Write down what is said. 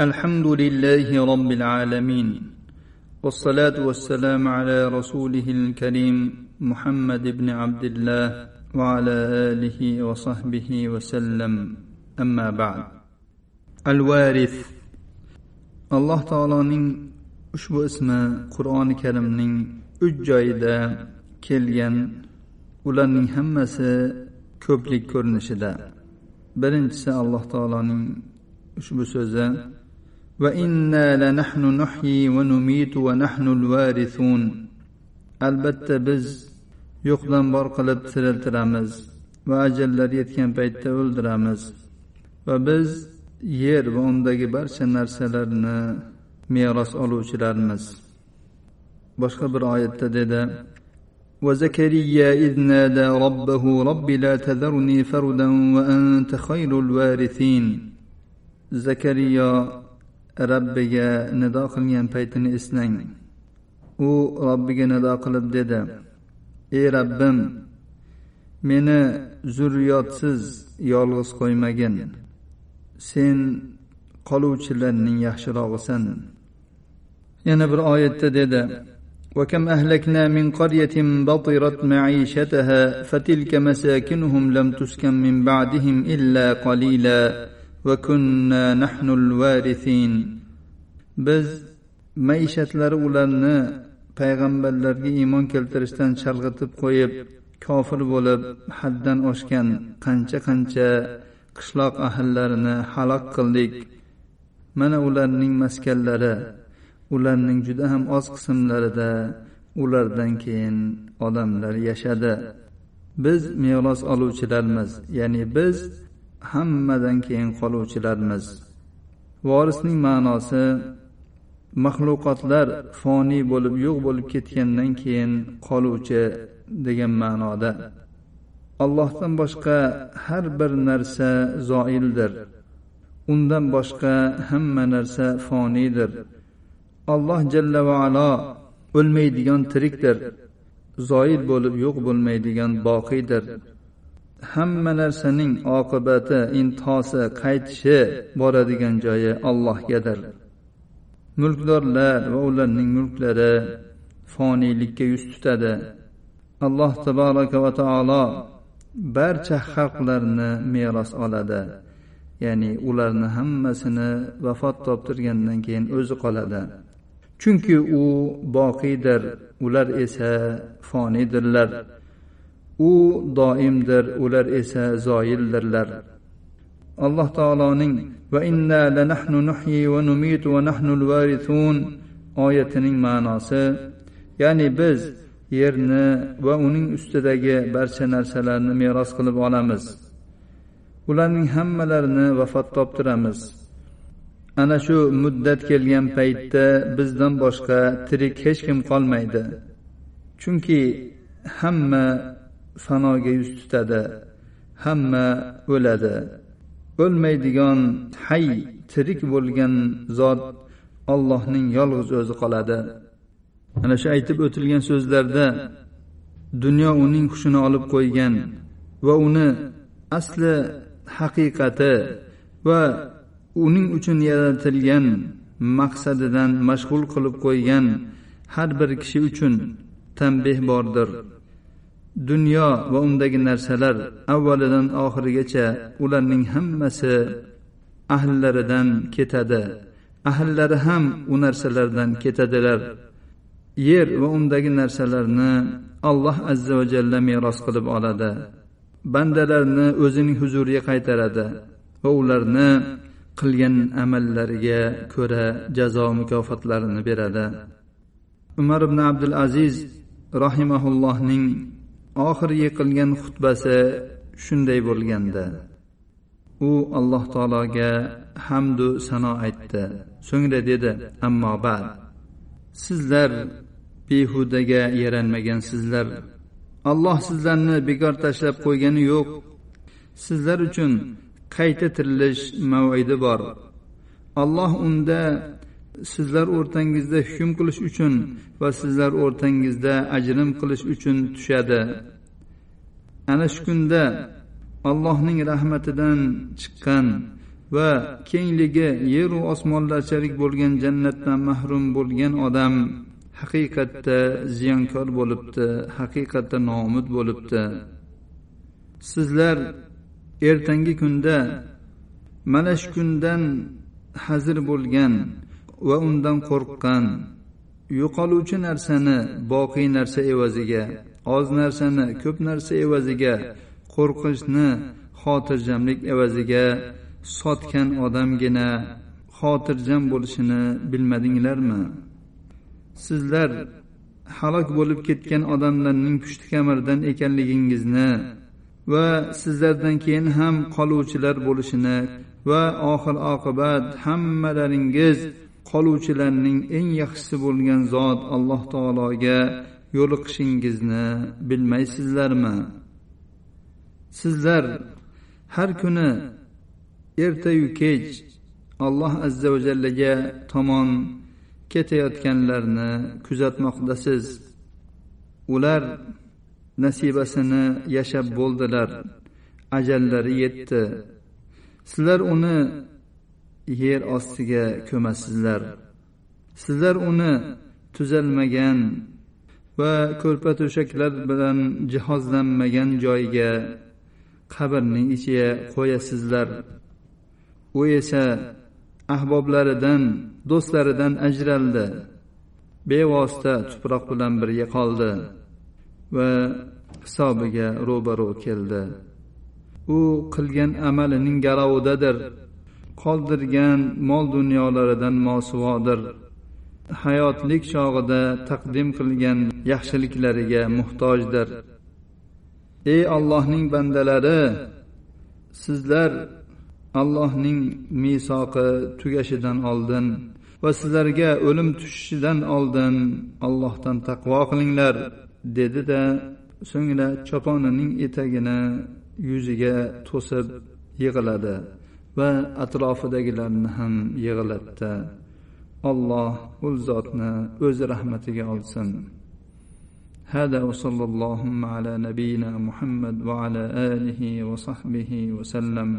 الحمد لله رب العالمين والصلاة والسلام على رسوله الكريم محمد بن عبد الله وعلى آله وصحبه وسلم أما بعد الوارث alloh taoloning ushbu ismi qur'oni karimning uch joyida kelgan ularning hammasi ko'plik ko'rinishida birinchisi alloh taoloning ushbu so'zi وإنا لنحن نحيي ونميت ونحن الوارثون albatta biz yo'qdan bor qilib tiriltiramiz va ajallari yetgan paytda o'ldiramiz va biz yer va undagi barcha narsalarni meros oluvchilarmiz boshqa bir oyatda dedi وزكريا إذ نادى ربه رب لا تذرني فردا وأنت خير الوارثين زكريا rabbiga nido qilgan paytini eslang u robbiga nido qilib dedi ey rabbim meni zurriyotsiz yolg'iz qo'ymagin sen qoluvchilarning yaxshirog'isan yana bir oyatda dedi وكم أهلكنا من قرية بطرت معيشتها فتلك مساكنهم لم تسكن من بعدهم إلا قليلا biz maishatlari ularni payg'ambarlarga iymon keltirishdan chalg'itib qo'yib kofir bo'lib haddan oshgan qancha qancha qishloq ahillarini halok qildik. Mana ularning maskanlari ularning juda ham oz qismlarida ulardan keyin odamlar yashadi. Biz meros oluvchilarmiz ya'ni biz hammadan keyin qoluvchilarmiz vorisning ma'nosi maxluqotlar foniy bo'lib yo'q bo'lib ketgandan keyin qoluvchi degan ma'noda. Allohdan boshqa har bir narsa zoildir. Undan boshqa hamma narsa foniydir. Alloh jalla va alo o'lmaydigan tirikdir. Zoil bo'lib yo'q bo'lmaydigan boqiydir hamma narsaning oqibati intihosi qaytishi boradigan joyi allohgadir. Mulkdorlar va ularning mulklari foniylikka yuz tutadi. Alloh taboraka va taolo barcha xalqlarni meros oladi. Ya'ni ularni hammasini vafot toptirgandan keyin o'zi qoladi. Chunki u boqiydir ular esa foniydirlar. U doimdir ular esa zoyildirlar alloh taoloning va inna lanahnu nuhyi va numitu va nahnul varithun oyatining ma'nosi ya'ni biz yerni va uning ustidagi barcha narsalarni meros qilib olamiz. Ularning hammalarini vafot toptiramiz. Ana shu muddat kelgan paytda bizdan boshqa tirik hech kim qolmaydi. Chunki hamma fanoga yuz tutadi. Hamma o'ladi. O'lmaydigan hay tirik bo'lgan zot allohning yolg'iz o'zi qoladi. Ana shu aytib o'tilgan so'zlarda dunyo uning hushini olib qo'ygan va uni asli haqiqati va uning uchun yaratilgan maqsadidan mashg'ul qilib qo'ygan har bir kishi uchun tanbeh bordir. Dunyo va undagi narsalar avvalidan oxirigacha ularning hammasi ahllaridan ketadi. Ahllari ham u narsalardan ketadilar. Yer va undagi narsalarni alloh azza va jalla meros qilib oladi. Bandalarni o'zining huzuriga qaytaradi va ularni qilgan amallariga ko'ra jazo mukofotlarini beradi. Umar ibn abdul aziz rahimaullohning oxirgi qilgan xutbasi shunday bo'lganda. U alloh taologa hamdu sano aytdi. So'ngra dedi ammo ba'd. Sizlar behudaga yaranmagansizlar. Alloh sizlarni bekor tashlab qo'ygani yo'q. Sizlar uchun qayta tirilish mavidi bor. Alloh unda sizlar o'rtangizda hukm qilish uchun va sizlar o'rtangizda ajrim qilish uchun tushadi. Ana shu kunda allohning rahmatidan chiqqan va kengligi yeru osmonlarchalik bo'lgan jannatdan mahrum bo'lgan odam haqiqatda ziyonkor bo'libdi haqiqatda nomud bo'libdi. Sizlar ertangi kunda mana shu kundan hazir bo'lgan va undan qo'rqqan. Yo'qoluvchi narsani boqiy narsa evaziga oz narsani ko'p narsa evaziga qo'rqishni xotirjamlik evaziga sotgan odamgina xotirjam bo'lishini bilmadinglarmi? Sizlar halok bo'lib ketgan odamlarning pushti kamaridan ekanligingizni va sizlardan keyin ham qoluvchilar bo'lishini va oxir oqibat hammalaringiz qoluvchilarning eng yaxshisi bo'lgan zot alloh taologa yo'liqishingizni bilmaysizlarmi? Sizlar har kuni ertayu kech alloh azza va jallaga tomon ketayotganlarni kuzatmoqdasiz. Ular nasibasini yashab bo'ldilar. Ajallari yetdi. Sizlar uni yer ostiga ko'masizlar. Sizlar uni tuzalmagan va ko'rpa to'shaklar bilan jihozlanmagan joyga qabrning ichiga qo'yasizlar. U esa ahboblaridan do'stlaridan ajraldi. Bevosita tuproq bilan birga qoldi va hisobiga ro'baro keldi. U qilgan amalining garovidadir. Qoldirgan mol dunyolaridan mosuvodir. Hayotlik chog'ida taqdim qilgan yaxshiliklariga muhtojdir. Ey allohning bandalari sizlar allohning misoqi tugashidan oldin va sizlarga o'lim tushishidan oldin allohdan taqvo qilinglar dedi da so'ngra choponining etagini yuziga to'sib yig'iladi. va atrofidagilarni ham yig'latdi alloh u zotni o'z rahmatiga olsin هذا وصلى اللهم على نبينا محمد وعلى اله وصحبه وسلم